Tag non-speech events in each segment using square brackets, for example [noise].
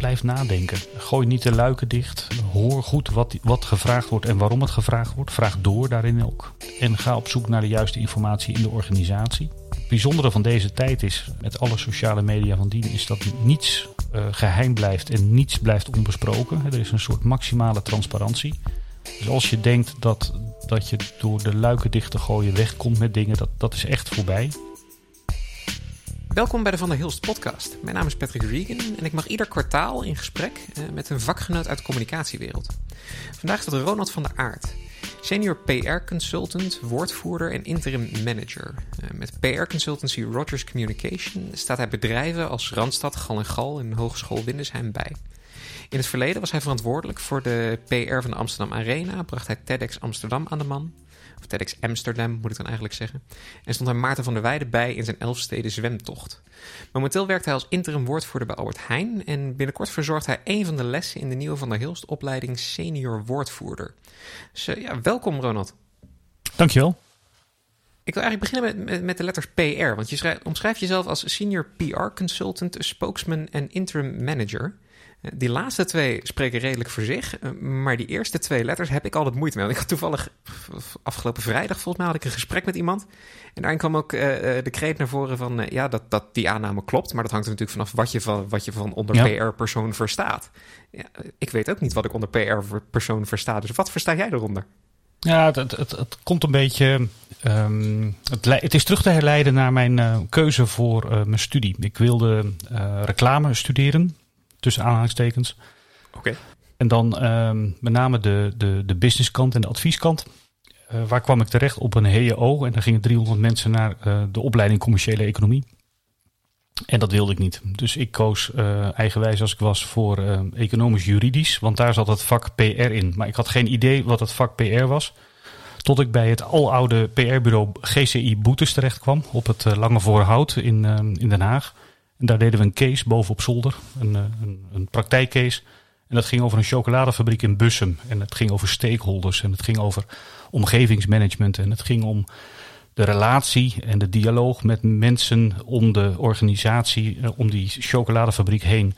blijf nadenken. Gooi niet de luiken dicht. Hoor goed wat, wat gevraagd wordt en waarom het gevraagd wordt. Vraag door daarin ook. En ga op zoek naar de juiste informatie in de organisatie. Het bijzondere van deze tijd is, met alle sociale media van dien, is dat niets uh, geheim blijft en niets blijft onbesproken. Er is een soort maximale transparantie. Dus als je denkt dat, dat je door de luiken dicht te gooien wegkomt met dingen, dat, dat is echt voorbij. Welkom bij de Van der Hilst podcast. Mijn naam is Patrick Regan en ik mag ieder kwartaal in gesprek eh, met een vakgenoot uit de communicatiewereld. Vandaag dat Ronald van der Aert, senior PR-consultant, woordvoerder en interim manager. Eh, met PR-consultancy Rogers Communication staat hij bedrijven als Randstad, Gal en Gal en Hogeschool Windesheim bij. In het verleden was hij verantwoordelijk voor de PR van de Amsterdam Arena, bracht hij TEDx Amsterdam aan de man. Of TEDx Amsterdam moet ik dan eigenlijk zeggen. En stond hij Maarten van der Weijden bij in zijn Elfsteden zwemtocht. Momenteel werkt hij als interim woordvoerder bij Albert Heijn. En binnenkort verzorgt hij een van de lessen in de nieuwe Van der Hilst opleiding senior woordvoerder. Dus uh, ja, welkom Ronald. Dankjewel. Ik wil eigenlijk beginnen met, met, met de letters PR. Want je schrijft, omschrijft jezelf als senior PR consultant, spokesman en interim manager. Die laatste twee spreken redelijk voor zich. Eh, maar die eerste twee letters heb ik altijd moeite mee. Want ik had toevallig afgelopen vrijdag volgens mij had ik een gesprek met iemand. En daarin kwam ook uh, de kreet naar voren van ja, dat, dat die aanname klopt. Maar dat hangt er natuurlijk vanaf wat je van, wat je van onder PR-persoon verstaat. Ja, ik weet ook niet wat ik onder PR-persoon versta. Dus wat versta jij eronder? Ja, het, het, het, komt een beetje. Um, het, het, is terug te herleiden naar mijn uh, keuze voor uh, mijn studie. Ik wilde uh, reclame studeren tussen aanhalingstekens. Oké. En dan um, met name de, de, de businesskant en de advieskant. Uh, waar kwam ik terecht? Op een HEO. En daar gingen 300 mensen naar uh, de opleiding commerciële economie. En dat wilde ik niet. Dus ik koos uh, eigenwijs als ik was voor economisch juridisch. Want daar zat het vak PR in. Maar ik had geen idee wat het vak PR was. Tot ik bij het aloude PR-bureau GCI Boetes terecht kwam. Op het Lange Voorhout in, in Den Haag. En daar deden we een case boven op zolder, een, eh, een, een praktijkcase. En dat ging over een chocoladefabriek in Bussum. En het ging over stakeholders en het ging over omgevingsmanagement. En het ging om de relatie en de dialoog met mensen om de organisatie, eh, om die chocoladefabriek heen.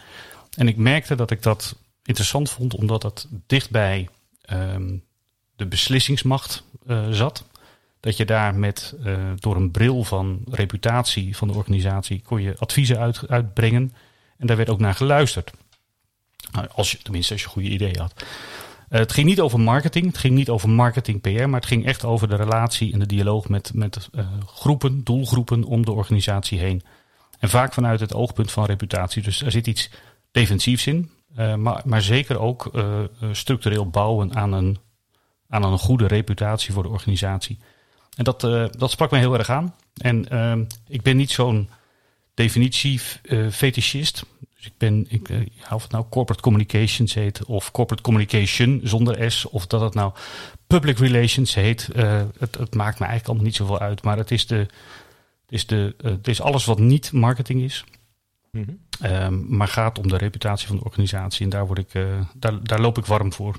En ik merkte dat ik dat interessant vond, omdat dat dichtbij um, de beslissingsmacht uh, zat dat je daar met, uh, door een bril van reputatie van de organisatie kon je adviezen uit, uitbrengen. En daar werd ook naar geluisterd. Nou, als je, tenminste, als je goede ideeën had. Uh, het ging niet over marketing, het ging niet over marketing PR, maar het ging echt over de relatie en de dialoog met, met uh, groepen, doelgroepen om de organisatie heen. En vaak vanuit het oogpunt van reputatie. Dus er zit iets defensiefs in, maar, maar zeker ook structureel bouwen aan een, aan een goede reputatie voor de organisatie. En dat, uh, dat sprak mij heel erg aan. En uh, ik ben niet zo'n definitie uh, fetischist. Dus ik ben, ik, uh, of het nou corporate communications heet, of corporate communication zonder S, of dat het nou public relations heet. het, het, maakt me eigenlijk allemaal niet zoveel uit. Maar het is, de, het is, de, het is alles wat niet marketing is. Mm -hmm. um, maar gaat om de reputatie van de organisatie. En daar, word ik, daar, daar loop ik warm voor.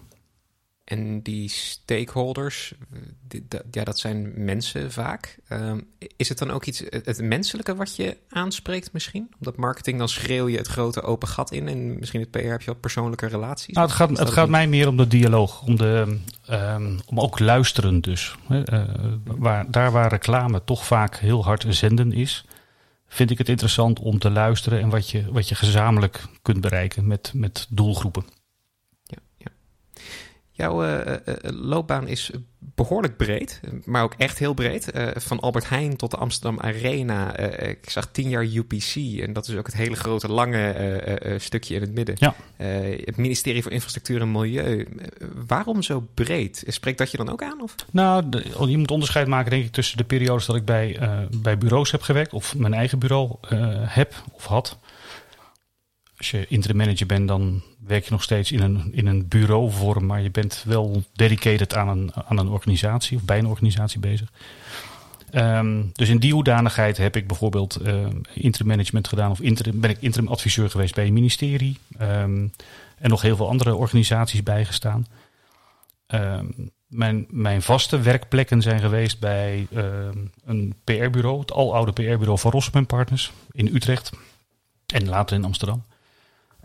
En die stakeholders, die, ja, dat zijn mensen vaak. Um, is het dan ook iets, het menselijke wat je aanspreekt misschien? Omdat marketing, dan schreeuw je het grote open gat in. En misschien het PR heb je wat persoonlijke relaties. Nou, het gaat, het gaat mij meer om de dialoog. Om, de, um, om ook luisteren dus. Uh, waar, daar waar reclame toch vaak heel hard zenden is... vind ik het interessant om te luisteren... en wat je, wat je gezamenlijk kunt bereiken met, met doelgroepen. Jouw uh, uh, loopbaan is behoorlijk breed, maar ook echt heel breed. Uh, van Albert Heijn tot de Amsterdam Arena. ik zag tien jaar UPC en dat is ook het hele grote lange stukje in het midden. Ja. het ministerie voor Infrastructuur en Milieu. waarom zo breed? Spreekt dat je dan ook aan? Of? Nou, de, je moet onderscheid maken denk ik tussen de periodes dat ik bij, bij bureaus heb gewerkt of mijn eigen bureau heb of had als je interim manager bent, dan werk je nog steeds in een, in een bureauvorm, maar je bent wel dedicated aan een, aan een organisatie of bij een organisatie bezig. Um, dus in die hoedanigheid heb ik bijvoorbeeld uh, interim management gedaan of interim, ben ik interim adviseur geweest bij een ministerie um, en nog heel veel andere organisaties bijgestaan. Mijn, mijn vaste werkplekken zijn geweest bij een PR-bureau, het aloude PR-bureau van Rossum Partners in Utrecht en later in Amsterdam.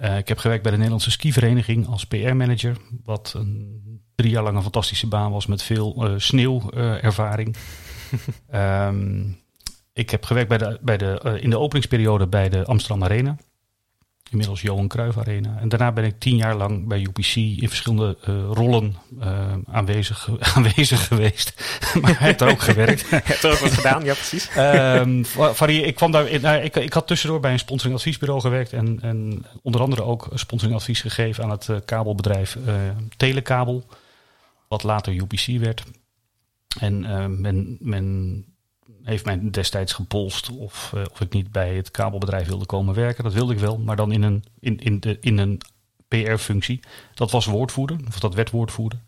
Uh, ik heb gewerkt bij de Nederlandse skivereniging als PR-manager. Wat een drie jaar lang een fantastische baan was met veel uh, sneeuwervaring. um, [laughs] ik heb gewerkt bij de, bij de, uh, in de openingsperiode bij de Amsterdam Arena inmiddels Johan Cruijff Arena. En daarna ben ik tien jaar lang bij UPC in verschillende uh, rollen uh, aanwezig, [laughs] aanwezig geweest. [laughs] maar ik heb er ook gewerkt. [laughs] Je hebt er ook wat gedaan, ja precies. um, ik, kwam daar, nou, ik, ik had tussendoor bij een sponsoringadviesbureau gewerkt. En, en onder andere ook sponsoringadvies gegeven aan het uh, kabelbedrijf Telekabel. Wat later UPC werd. En men, men heeft mij destijds gepolst of, uh, of ik niet bij het kabelbedrijf wilde komen werken. Dat wilde ik wel, maar dan in een, in, in de, in een PR-functie. Dat was woordvoerder, of dat werd woordvoerder.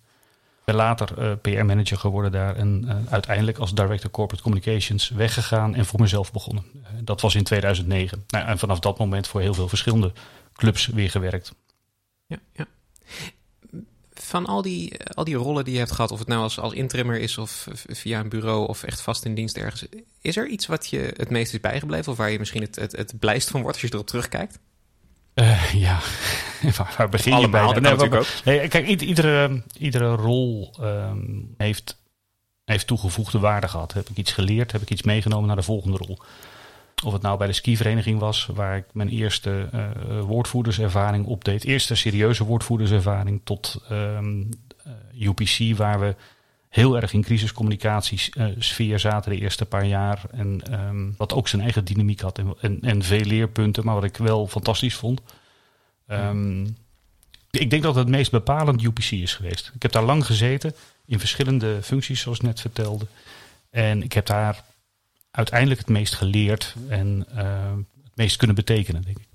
Ben later uh, PR-manager geworden daar en uh, uiteindelijk als Director Corporate Communications weggegaan en voor mezelf begonnen. dat was in 2009. Nou, en vanaf dat moment voor heel veel verschillende clubs weer gewerkt. Ja, ja van al die, al die rollen die je hebt gehad, of het nou als, als intrimmer is of via een bureau of echt vast in dienst ergens, is er iets wat je het meest is bijgebleven of waar je misschien het, het, het blijst van wordt als je erop terugkijkt? Uh, ja, [laughs] waar, waar begin je bij? Nee, natuurlijk ook. Nee, kijk, iedere, iedere rol um, heeft, heeft toegevoegde waarde gehad. Heb ik iets geleerd? Heb ik iets meegenomen naar de volgende rol? Of het nou bij de skivereniging was, waar ik mijn eerste uh, woordvoerderservaring opdeed. Eerste serieuze woordvoerderservaring tot um, uh, UPC, waar we heel erg in crisiscommunicatiesfeer zaten de eerste paar jaar. En um, wat ook zijn eigen dynamiek had en, en, veel leerpunten, maar wat ik wel fantastisch vond. Um, ik denk dat het meest bepalend UPC is geweest. Ik heb daar lang gezeten, in verschillende functies, zoals ik net vertelde. En ik heb daar uiteindelijk het meest geleerd en uh, het meest kunnen betekenen, denk ik.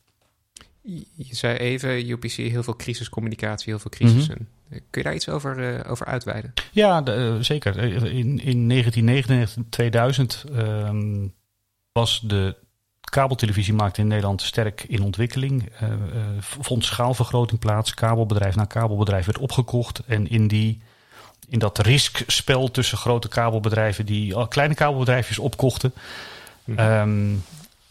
Je zei even, UPC, heel veel crisiscommunicatie, heel veel crisissen. Mm -hmm. Kun je daar iets over, uh, over uitweiden? Ja, de, uh, zeker. In, in 1999, 2000 um, was de kabeltelevisiemarkt in Nederland sterk in ontwikkeling. Uh, vond schaalvergroting plaats. Kabelbedrijf na kabelbedrijf werd opgekocht. En in die in dat riskspel tussen grote kabelbedrijven die al kleine kabelbedrijfjes opkochten, mm -hmm. um,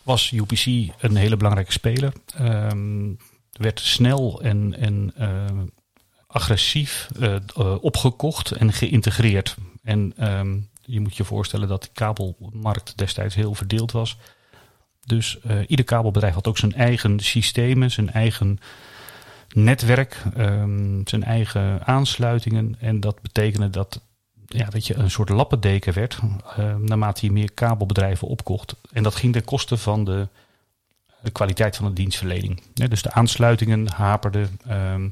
was UPC een hele belangrijke speler. Um, werd snel en, en uh, agressief uh, uh, opgekocht en geïntegreerd. En um, je moet je voorstellen dat de kabelmarkt destijds heel verdeeld was. Dus ieder kabelbedrijf had ook zijn eigen systemen, zijn eigen netwerk, um, zijn eigen aansluitingen. En dat betekende dat, ja, dat je een soort lappendeken werd uh, naarmate je meer kabelbedrijven opkocht. En dat ging ten koste van de, de kwaliteit van de dienstverlening. Dus de aansluitingen haperden, um,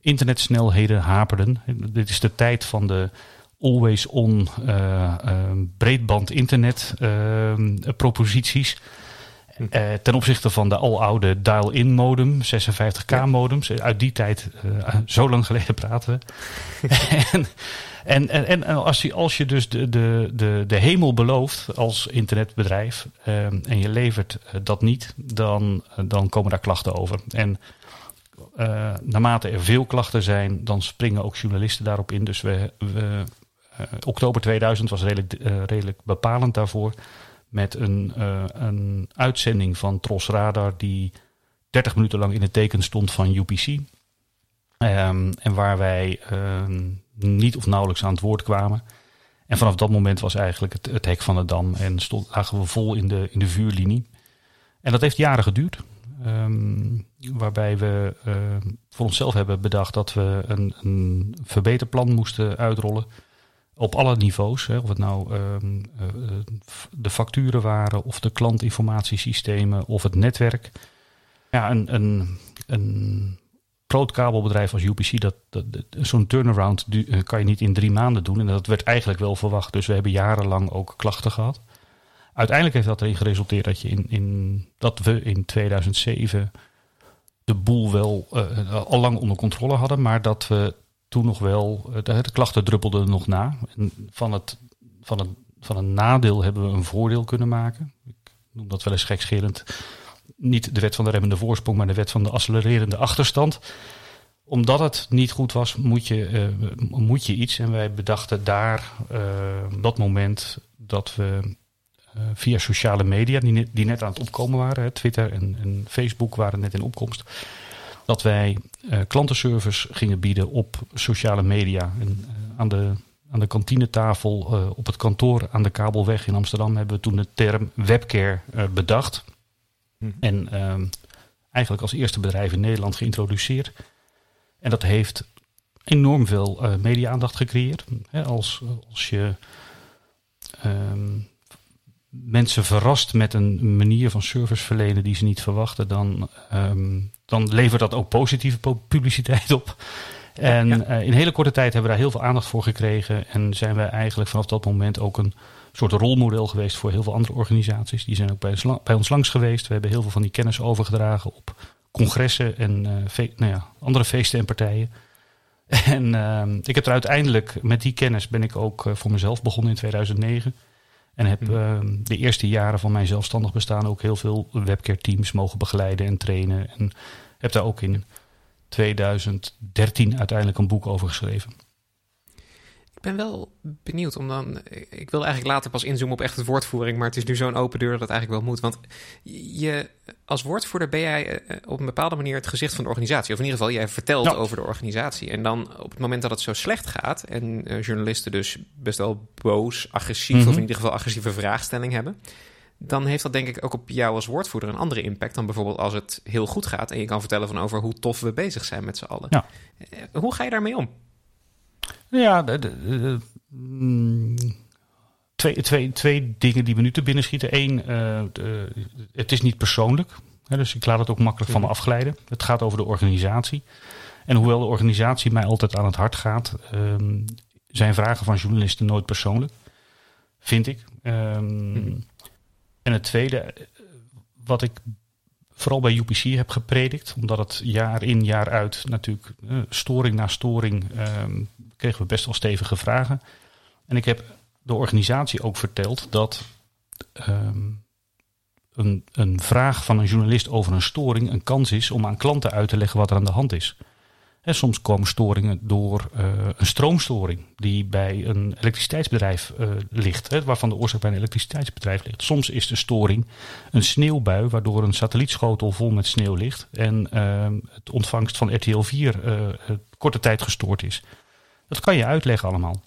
internetsnelheden haperden. Dit is de tijd van de always on uh, breedband internet proposities. Uh, ten opzichte van de aloude dial-in modem, 56k modems. Uit die tijd, uh, [laughs] zo lang geleden praten we. [laughs] en, en, en, en, als, je, als je dus de, de, de, de hemel belooft als internetbedrijf uh, en je levert dat niet, dan, dan komen daar klachten over. En naarmate er veel klachten zijn, dan springen ook journalisten daarop in. Dus we, we oktober 2000 was redelijk, redelijk bepalend daarvoor met een, uh, een uitzending van Tros Radar die 30 minuten lang in het teken stond van UPC. Um, ehm, en waar wij um, niet of nauwelijks aan het woord kwamen. En vanaf dat moment was eigenlijk het, het hek van de dam en stond, lagen we vol in de, in de vuurlinie. En dat heeft jaren geduurd. Um, waarbij we uh, voor onszelf hebben bedacht dat we een, een verbeterplan moesten uitrollen op alle niveaus. Hè, of het nou uh, de facturen waren, of de klantinformatiesystemen, of het netwerk. Ja, een, een, een groot kabelbedrijf als UPC, dat, dat, zo'n turnaround eh, kan je niet in drie maanden doen. En dat werd eigenlijk wel verwacht. Dus we hebben jarenlang ook klachten gehad. Uiteindelijk heeft dat erin geresulteerd dat, je in, in, dat we in 2007 de boel wel uh, al lang onder controle hadden, maar dat we toen nog wel, eh, de, klachten druppelden nog na. En van, het, van, het, van een nadeel hebben we een voordeel kunnen maken. Ik noem dat wel eens gekscherend. Niet de wet van de remmende voorsprong, maar de wet van de accelererende achterstand. Omdat het niet goed was, moet je, uh, moet je iets. En wij bedachten daar uh, dat moment dat we via sociale media, die net, die net aan het opkomen waren, hè, Twitter en, en Facebook waren net in opkomst dat wij klantenservice gingen bieden op sociale media. En, aan de aan de kantinetafel uh, op het kantoor aan de Kabelweg in Amsterdam hebben we toen de term webcare uh, bedacht. Hm. En uh, eigenlijk als eerste bedrijf in Nederland geïntroduceerd. En dat heeft enorm veel media-aandacht gecreëerd. Hè, als, als je ehm, mensen verrast met een manier van service verlenen die ze niet verwachten, dan, um, dan levert dat ook positieve publiciteit op. En ja. uh, in hele korte tijd hebben we daar heel veel aandacht voor gekregen. En zijn wij eigenlijk vanaf dat moment ook een soort rolmodel geweest voor heel veel andere organisaties. Die zijn ook bij ons, bij ons langs geweest. We hebben heel veel van die kennis overgedragen op congressen en uh, nou ja, andere feesten en partijen. [laughs] En uh, ik heb er uiteindelijk met die kennis ben ik ook uh, voor mezelf begonnen in 2009. En heb mm. de eerste jaren van mijn zelfstandig bestaan ook heel veel webcare teams mogen begeleiden en trainen. En heb daar ook in 2013 uiteindelijk een boek over geschreven. Ik ben wel benieuwd om dan. Ik wil eigenlijk later pas inzoomen op echt het woordvoering, maar het is nu zo'n open deur dat het eigenlijk wel moet. Want je, als woordvoerder ben jij eh, op een bepaalde manier het gezicht van de organisatie. Of in ieder geval, jij vertelt over de organisatie. En dan op het moment dat het zo slecht gaat en uh, journalisten dus best wel boos, agressief, mm -hmm. of in ieder geval agressieve vraagstelling hebben dan heeft dat denk ik ook op jou als woordvoerder een andere impact dan bijvoorbeeld als het heel goed gaat en je kan vertellen van over hoe tof we bezig zijn met z'n allen. Ja. Eh, hoe ga je daarmee om? Ja, de, de, de, mm, twee, twee, twee dingen die me nu te binnen schieten. Eén, uh, het is niet persoonlijk. Hè, dus ik laat het ook makkelijk van me mhm. afglijden. Het gaat over de organisatie. En hoewel de organisatie mij altijd aan het hart gaat, um, zijn vragen van journalisten nooit persoonlijk. Vind ik. Um, mm en het tweede, wat ik vooral bij UPC heb gepredikt, omdat het jaar in jaar uit natuurlijk uh, storing na storing um, kregen we best wel stevige vragen. En ik heb de organisatie ook verteld dat um, een, een vraag van een journalist over een storing een kans is om aan klanten uit te leggen wat er aan de hand is. En soms komen storingen door uh, een stroomstoring die bij een elektriciteitsbedrijf uh, ligt, hè, waarvan de oorzaak bij een elektriciteitsbedrijf ligt. Soms is de storing een sneeuwbui waardoor een satellietschotel vol met sneeuw ligt en uh, het ontvangst van RTL 4 korte tijd gestoord is. Dat kan je uitleggen allemaal.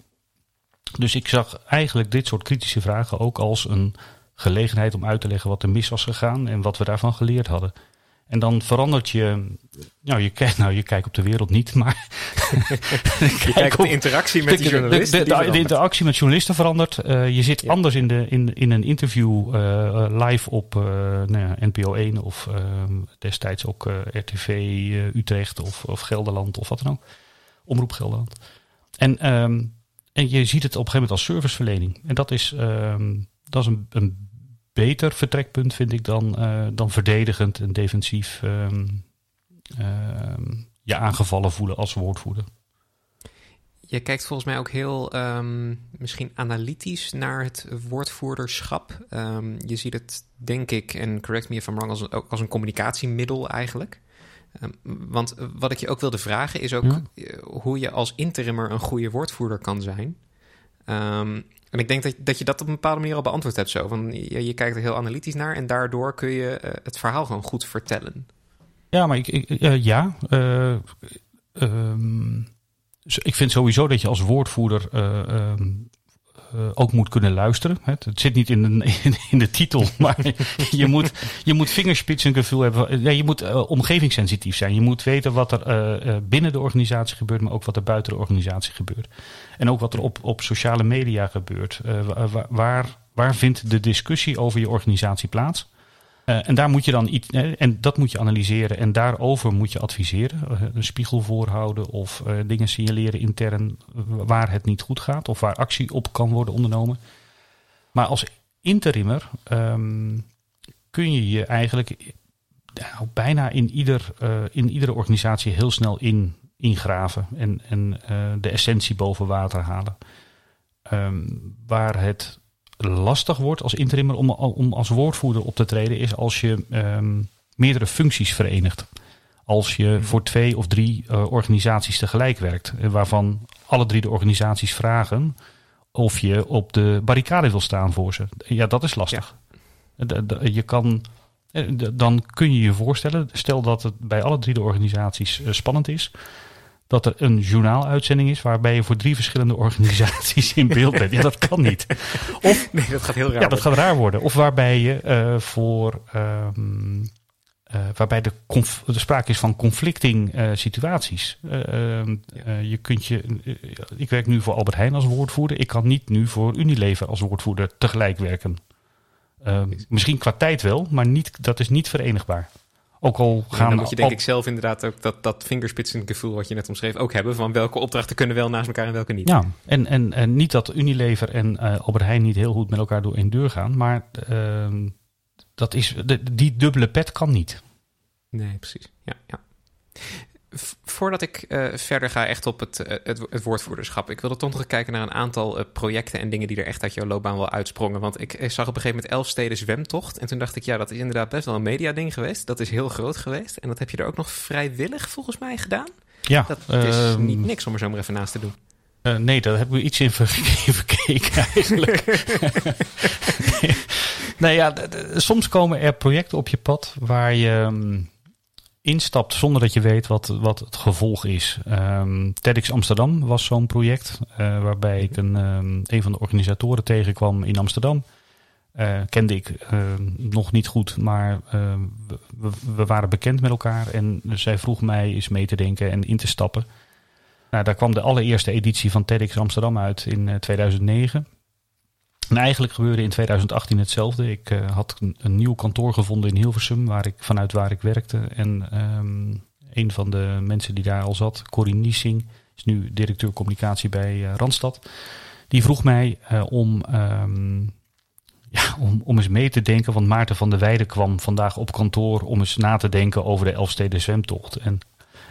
Dus ik zag eigenlijk dit soort kritische vragen ook als een gelegenheid om uit te leggen wat er mis was gegaan en wat we daarvan geleerd hadden. En dan verandert je. Nou, je kijkt, [laughs] nou, je kijkt op de wereld niet, maar. [laughs] je kijkt op de interactie met de, journalisten. De, de, de, interactie met journalisten verandert. Uh, je zit ja. anders in, de, in, in een interview uh, live op uh, nou ja, NPO 1 of destijds ook RTV Utrecht of, of Gelderland of wat dan ook. Omroep Gelderland. En, um, en je ziet het op een gegeven moment als serviceverlening. En dat is, um, dat is een, een beter vertrekpunt, vind ik, dan, uh, dan verdedigend en defensief um, um, je aangevallen voelen als woordvoerder. Je kijkt volgens mij ook heel um, misschien analytisch naar het woordvoerderschap. je ziet het, denk ik, en correct me if I'm wrong, als, ook als een communicatiemiddel eigenlijk. want wat ik je ook wilde vragen is ook ja. hoe je als interimmer een goede woordvoerder kan zijn. Um, en ik denk dat, dat je dat op een bepaalde manier al beantwoord hebt zo. Van, je, kijkt er heel analytisch naar en daardoor kun je uh, het verhaal gewoon goed vertellen. Ja, maar ik, ik uh, ja. Uh, um, ik vind sowieso dat je als woordvoerder uh, ook moet kunnen luisteren. Het, zit niet in de, [laughs] in, de titel, [laughs] maar je moet, je moet vingerspitsengevoel hebben. Ja, je moet uh, omgevingssensitief zijn. Je moet weten wat er uh, binnen de organisatie gebeurt, maar ook wat er buiten de organisatie gebeurt. En ook wat er op, op sociale media gebeurt. Waar, waar vindt de discussie over je organisatie plaats? Uh, en daar moet je dan iets, en dat moet je analyseren en daarover moet je adviseren. Uh, een spiegel voorhouden of dingen signaleren intern waar het niet goed gaat of waar actie op kan worden ondernomen. Maar als interimmer um, kun je je eigenlijk bijna in, ieder, in iedere organisatie heel snel in, ingraven en, en de essentie boven water halen. Um, waar het lastig wordt als interimmer om, om als woordvoerder op te treden, is als je um, meerdere functies verenigt. Als je voor twee of drie uh, organisaties tegelijk werkt, eh, waarvan alle drie de organisaties vragen of je op de barricade wil staan voor ze. Ja, dat is lastig. Ja. Je kan dan kun je je voorstellen, stel dat het bij alle drie de organisaties spannend is, dat er een journaaluitzending is waarbij je voor drie verschillende organisaties in beeld bent. Ja, dat kan niet. [laughs] Of, nee, dat gaat heel raar Ja, dat gaat raar worden. Of waarbij je uh, voor... Um, uh, waarbij de, de sprake is van conflicting uh, situaties. Ehm, ja. je kunt je, ik werk nu voor Albert Heijn als woordvoerder. Ik kan niet nu voor Unilever als woordvoerder tegelijk werken. Ehm, misschien qua tijd wel, maar niet, dat is niet verenigbaar. Ook al gaan... dan moet je denk ik zelf inderdaad ook dat, dat gevoel wat je net omschreef ook hebben. Van welke opdrachten kunnen wel naast elkaar en welke niet. Ja, en, en, en niet dat Unilever en uh, Albert Heijn niet heel goed met elkaar door één deur gaan. Maar uh, dat is, de, die dubbele pet kan niet. Nee, precies. Ja, ja voordat ik uh, verder ga echt op het, uh, het, het, woordvoerderschap, ik wilde toch nog kijken naar een aantal uh, projecten en dingen die er echt uit jouw loopbaan wel uitsprongen. Want ik zag op een gegeven moment Elfsteden zwemtocht en toen dacht ik, ja, dat is inderdaad best wel een mediading geweest. Dat is heel groot geweest en dat heb je er ook nog vrijwillig volgens mij gedaan. Ja. Dat is ehm, niet niks om er zo maar even naast te doen. nee, daar hebben we iets [laughs] in verkeken eigenlijk. [laughs] nee, ja, soms komen er projecten op je pad waar je... Um, instapt zonder dat je weet wat, wat het gevolg is. Um, TEDx Amsterdam was zo'n project uh, waarbij ik een, um, een van de organisatoren tegenkwam in Amsterdam. Uh, kende ik uh, nog niet goed, maar we, we, waren bekend met elkaar. En zij vroeg mij eens mee te denken en in te stappen. Nou, daar kwam de allereerste editie van TEDx Amsterdam uit in 2009. En eigenlijk gebeurde in 2018 hetzelfde. Ik uh, had een, nieuw kantoor gevonden in Hilversum, waar ik, vanuit waar ik werkte. En um, een van de mensen die daar al zat, Corrie Niesing, is nu directeur communicatie bij uh, Randstad. Die vroeg mij uh, om, um, ja, om, om eens mee te denken, want Maarten van der Weijden kwam vandaag op kantoor om eens na te denken over de Elfsteden zwemtocht. En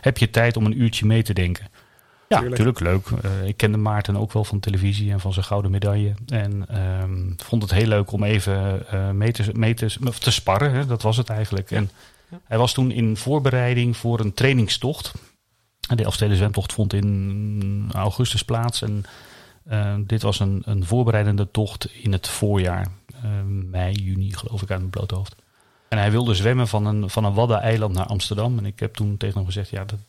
heb je tijd om een uurtje mee te denken? Ja, natuurlijk leuk. Uh, ik kende Maarten ook wel van televisie en van zijn gouden medaille. En um, vond het heel leuk om even uh, mee, te, mee te, te sparren. Hè? Dat was het eigenlijk. En ja. hij was toen in voorbereiding voor een trainingstocht. En de Elfsteden zwemtocht vond in augustus plaats. En uh, dit was een, een voorbereidende tocht in het voorjaar. mei, juni geloof ik uit mijn blote hoofd. En hij wilde zwemmen van een, van een Waddeneiland naar Amsterdam. En ik heb toen tegen hem gezegd, ja, dat,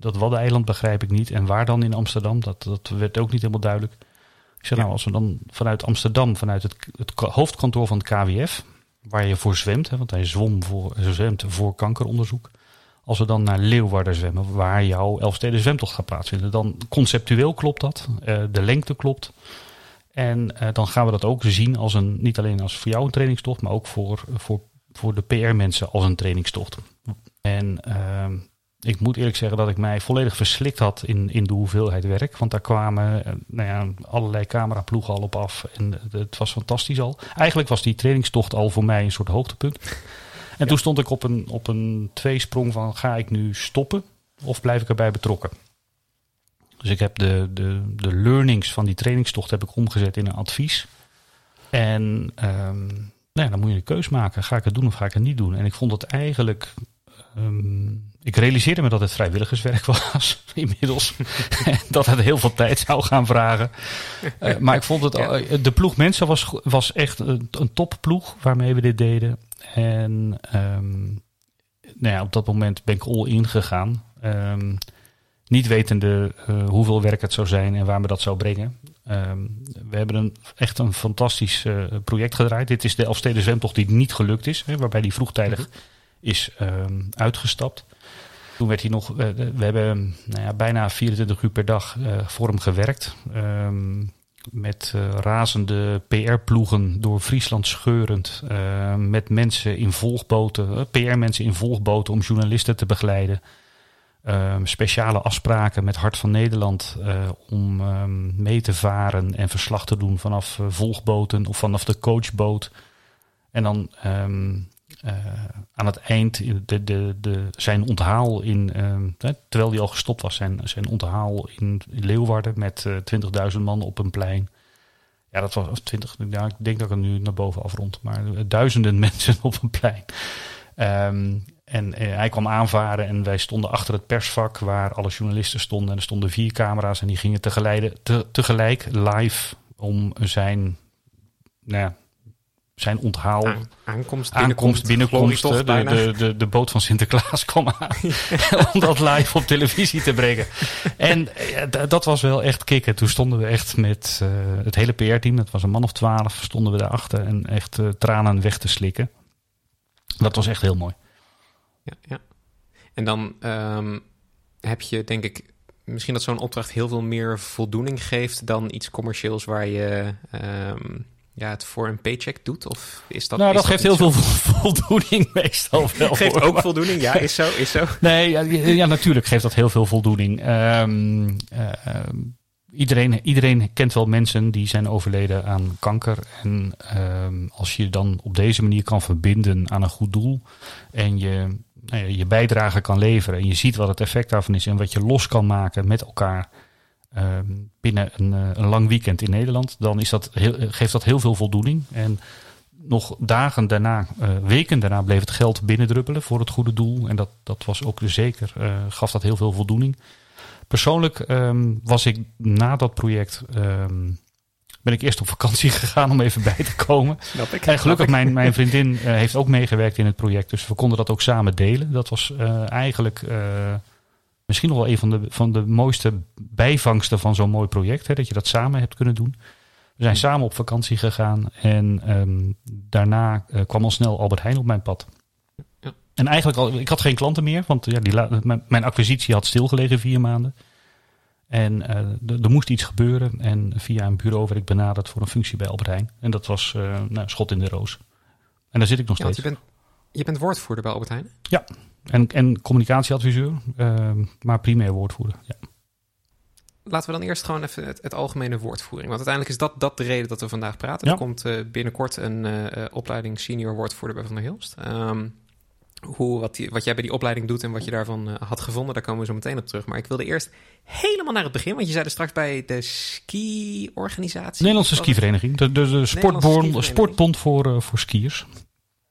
dat Waddeneiland begrijp ik niet. En waar dan in Amsterdam? Dat, dat werd ook niet helemaal duidelijk. Ik zei, nou, als we dan vanuit Amsterdam, vanuit het, het hoofdkantoor van het KWF, waar je voor zwemt, hè, want hij zwom voor, zwemt voor kankeronderzoek. Als we dan naar Leeuwarden zwemmen, waar jouw Elfsteden zwemtocht gaat plaatsvinden, dan conceptueel klopt dat. Uh, de lengte klopt. En uh, dan gaan we dat ook zien als een, niet alleen als voor jou een trainingstocht, maar ook voor, voor, voor de PR-mensen als een trainingstocht. En uh, ik moet eerlijk zeggen dat ik mij volledig verslikt had in, in de hoeveelheid werk. Want daar kwamen eh, nou ja, allerlei cameraploegen al op af. En het was fantastisch al. Eigenlijk was die trainingstocht al voor mij een soort hoogtepunt. En toen stond ik op een, op een tweesprong van ga ik nu stoppen of blijf ik erbij betrokken? Dus ik heb de, de, de learnings van die trainingstocht heb ik omgezet in een advies. En um, nou ja, dan moet je een keus maken. Ga ik het doen of ga ik het niet doen? En ik vond het eigenlijk um, ik realiseerde me dat het vrijwilligerswerk [laughs] was inmiddels. [laughs] dat het heel veel tijd zou gaan vragen. Uh, maar ik vond het, ja. de ploeg mensen was, was echt een, een topploeg waarmee we dit deden. En um, nou ja, op dat moment ben ik all in gegaan. Um, niet wetende uh, hoeveel werk het zou zijn en waar me dat zou brengen. Um, we hebben een, echt een fantastisch project gedraaid. Dit is de Elfsteden zwemtocht die niet gelukt is. Hè, waarbij die vroegtijdig -hmm. is uitgestapt. Toen werd hij nog, we hebben nou bijna 24 uur per dag uh, voor hem gewerkt. Um, met uh, razende PR-ploegen door Friesland scheurend. Uh, met mensen in volgboten, PR-mensen in volgboten om journalisten te begeleiden. Um, speciale afspraken met Hart van Nederland om um, mee te varen en verslag te doen vanaf volgboten of vanaf de coachboot. En dan uh, aan het eind de, de, de, zijn onthaal in, uh, terwijl hij al gestopt was, zijn, zijn onthaal in, Leeuwarden met uh, eh, 20.000 man op een plein. Ja, dat was 20, ja, ik denk dat ik het nu naar boven afrond, maar duizenden [laughs] mensen op een plein. Um, en hij kwam aanvaren en wij stonden achter het persvak waar alle journalisten stonden. En er stonden vier camera's en die gingen tegelijk, te, tegelijk live om zijn nou ja, zijn onthaal. Aan- aankomst, binnenkomst, de, de, de, de boot van Sinterklaas kwam aan. [laughs] [laughs] om dat live op televisie te brengen. En dat was wel echt kicken. Toen stonden we echt met eh, het hele PR-team, dat was een man of twaalf, stonden we daarachter en echt eh, tranen weg te slikken. Dat was echt heel mooi. Ja, ja. En dan ehm, heb je, denk ik, misschien dat zo'n opdracht heel veel meer voldoening geeft dan iets commercieels waar je ehm, ja, het voor een paycheck doet? Of is dat? nou, is dat geeft niet heel zo? veel [laughs] voldoening meestal [laughs] wel. Geeft hoor. ook voldoening, ja, is zo, is zo. [laughs] Nee, ja, ja, natuurlijk geeft dat heel veel voldoening. Ehm, eh, ehm, iedereen, iedereen kent wel mensen die zijn overleden aan kanker. En ehm, als je dan op deze manier kan verbinden aan een goed doel en je nou ja, je bijdrage kan leveren en je ziet wat het effect daarvan is en wat je los kan maken met elkaar binnen een, eh, een lang weekend in Nederland, dan is dat heel, geeft dat heel veel voldoening. En nog dagen daarna, eh, weken daarna, bleef het geld binnendruppelen voor het goede doel. En dat, dat was ook zeker, eh, gaf dat heel veel voldoening. Persoonlijk ehm, was ik na dat project, ehm, ben ik eerst op vakantie [laughs] gegaan om even bij te komen. Snap ik. En gelukkig, mijn, mijn vriendin [laughs] eh, heeft ook meegewerkt in het project. Dus we konden dat ook samen delen. Dat was eh, eigenlijk eh, misschien nog wel een van de, van de mooiste bijvangsten van zo'n mooi project. Hè, dat je dat samen hebt kunnen doen. We zijn samen op vakantie gegaan. En ehm, daarna eh, kwam al snel Albert Heijn op mijn pad. Ja. En eigenlijk al, ik had geen klanten meer. Want ja, die, mijn, mijn acquisitie had stilgelegen vier maanden. En eh, er- moest iets gebeuren. En via een bureau werd ik benaderd voor een functie bij Albert Heijn. En dat was eh nou, schot in de roos. En daar zit ik nog Ja, steeds. je, bent, je bent woordvoerder bij Albert Heijn. En, en communicatieadviseur, eh, maar primair woordvoerder. Ja. Laten we dan eerst gewoon even het, het algemene woordvoering. Want uiteindelijk is dat, dat de reden dat we vandaag praten. Ja. Er komt eh, binnenkort een eh, eh, opleiding senior woordvoerder bij Van der Hilst. Ehm, hoe, wat, die, wat jij bij die opleiding doet en wat je daarvan had gevonden, daar komen we zo meteen op terug. Maar ik wilde eerst helemaal naar het begin. Want je zei er straks bij de ski-organisatie. Nederlandse skivereniging, de, de, de sportbond, sportbond voor, voor skiers.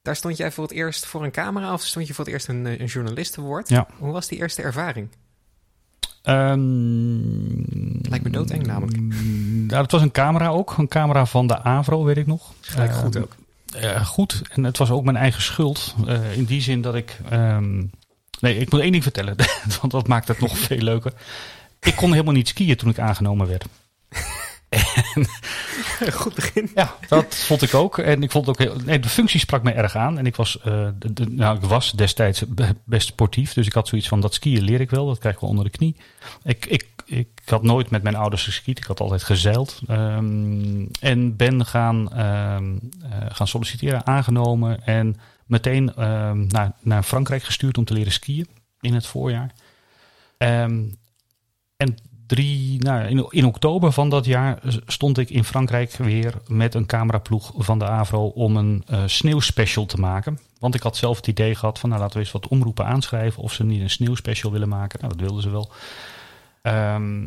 Daar stond jij voor het eerst voor een camera of stond je voor het eerst een, eh, een journalist te woord? Ja. Hoe was die eerste ervaring? Ehm, Lijkt me doodeng namelijk. Ja, het was een camera ook. Een camera van de Avro, weet ik nog. Gelijk goed Ehm, ook. eh, goed. En het was ook mijn eigen schuld. Eh, in die zin dat ik... ehm, nee, ik moet één ding vertellen. [laughs] want dat maakt het nog veel leuker. Ik kon helemaal niet skiën toen ik aangenomen werd. [laughs] [laughs] Goed begin. Ja, dat vond ik ook. En ik vond ook heel, nee, de functie sprak me erg aan. En ik was, eh, de, de- nou, ik was destijds be- best sportief. Dus ik had zoiets van dat skiën leer ik wel. Dat krijg ik wel onder de knie. Ik, ik, ik had nooit met mijn ouders geskiet. Ik had altijd gezeild. Ehm, en ben gaan, ehm, eh, gaan solliciteren, aangenomen. En meteen ehm, naar, naar Frankrijk gestuurd om te leren skiën in het voorjaar. En drie, nou, in, oktober van dat jaar stond ik in Frankrijk weer met een cameraploeg van de Avro om een eh, sneeuwspecial te maken. Want ik had zelf het idee gehad van nou laten we eens wat omroepen aanschrijven of ze niet een sneeuwspecial willen maken. Nou, dat wilden ze wel. Ehm,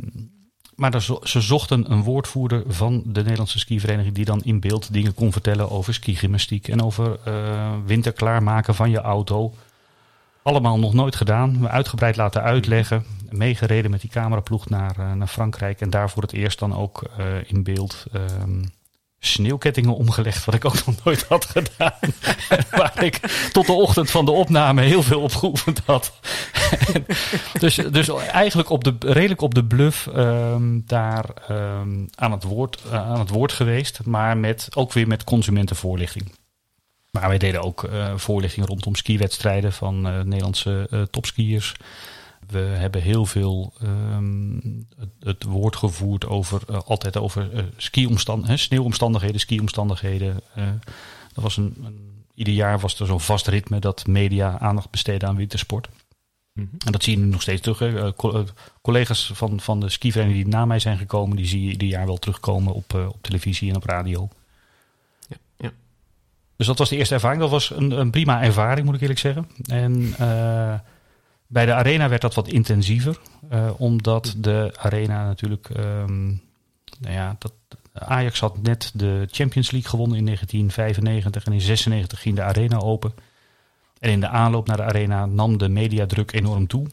maar ze zochten een woordvoerder van de Nederlandse skivereniging die dan in beeld dingen kon vertellen over skigymnastiek en over eh winter klaarmaken van je auto. Allemaal nog nooit gedaan. Uitgebreid laten uitleggen. Meegereden met die cameraploeg naar, eh, naar Frankrijk. En daar voor het eerst dan ook eh, in beeld ehm, sneeuwkettingen omgelegd. Wat ik ook [laughs] nog nooit had gedaan. Waar ik tot de ochtend van de opname heel veel op geoefend had. dus, dus eigenlijk op de, redelijk op de bluff ehm, daar ehm, aan, het woord, eh, aan het woord geweest. Maar met, ook weer met consumentenvoorlichting. Maar wij deden ook eh, voorlichting rondom skiwedstrijden van eh, Nederlandse eh, topskiers. We hebben heel veel ehm, het, het woord gevoerd over altijd over skiomstand, hè, sneeuwomstandigheden, skiomstandigheden. Dat was een, een, ieder jaar was er zo'n vast ritme dat media aandacht besteden aan wintersport. Mhm. En dat zie je nu nog steeds terug. Hè. Co- collega's van, van de skivereniging die na mij zijn gekomen, die zie je ieder jaar wel terugkomen op, op televisie en op radio. Dus dat was de eerste ervaring. Dat was een, een prima ervaring, moet ik eerlijk zeggen. En eh, bij de arena werd dat wat intensiever. eh, omdat de arena natuurlijk... ehm, nou ja, dat, Ajax had net de Champions League gewonnen in 1995. En in 96 ging de arena open. En in de aanloop naar de arena nam de mediadruk enorm toe.